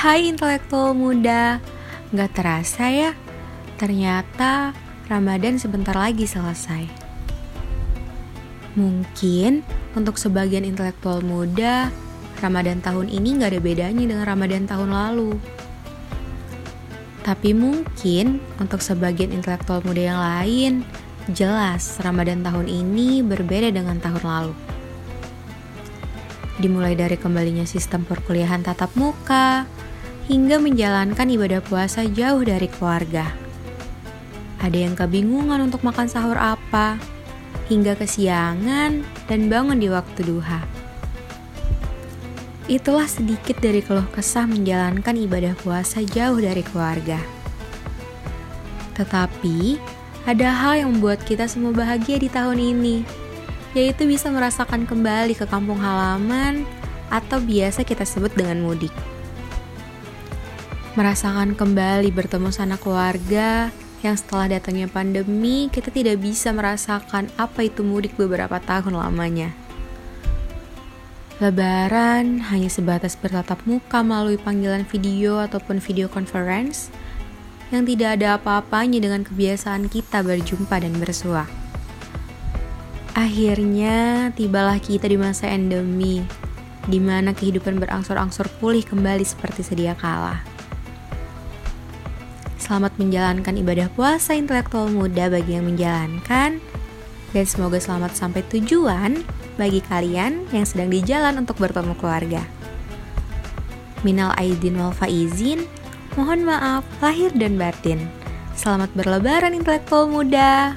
Hai intelektual muda, nggak terasa ya, ternyata Ramadan sebentar lagi selesai. Mungkin untuk sebagian intelektual muda, Ramadan tahun ini nggak ada bedanya dengan Ramadan tahun lalu. Tapi mungkin untuk sebagian intelektual muda yang lain, jelas Ramadan tahun ini berbeda dengan tahun lalu. Dimulai dari kembalinya sistem perkuliahan tatap muka, hingga menjalankan ibadah puasa jauh dari keluarga. Ada yang kebingungan untuk makan sahur apa, hingga kesiangan dan bangun di waktu duha. Itulah sedikit dari keluh kesah menjalankan ibadah puasa jauh dari keluarga. Tetapi, ada hal yang membuat kita semua bahagia di tahun ini, yaitu bisa merasakan kembali ke kampung halaman atau biasa kita sebut dengan mudik. Merasakan kembali bertemu sanak keluarga yang setelah datangnya pandemi kita tidak bisa merasakan apa itu mudik beberapa tahun lamanya. Lebaran hanya sebatas bertatap muka melalui panggilan video ataupun video conference yang tidak ada apa-apanya dengan kebiasaan kita berjumpa dan bersua. Akhirnya tibalah kita di masa endemi, di mana kehidupan berangsur-angsur pulih kembali seperti sedia kala. Selamat menjalankan ibadah puasa intelektual muda bagi yang menjalankan, dan semoga selamat sampai tujuan bagi kalian yang sedang di jalan untuk bertemu keluarga. Minal aidin wal faizin, mohon maaf lahir dan batin. Selamat berlebaran intelektual muda.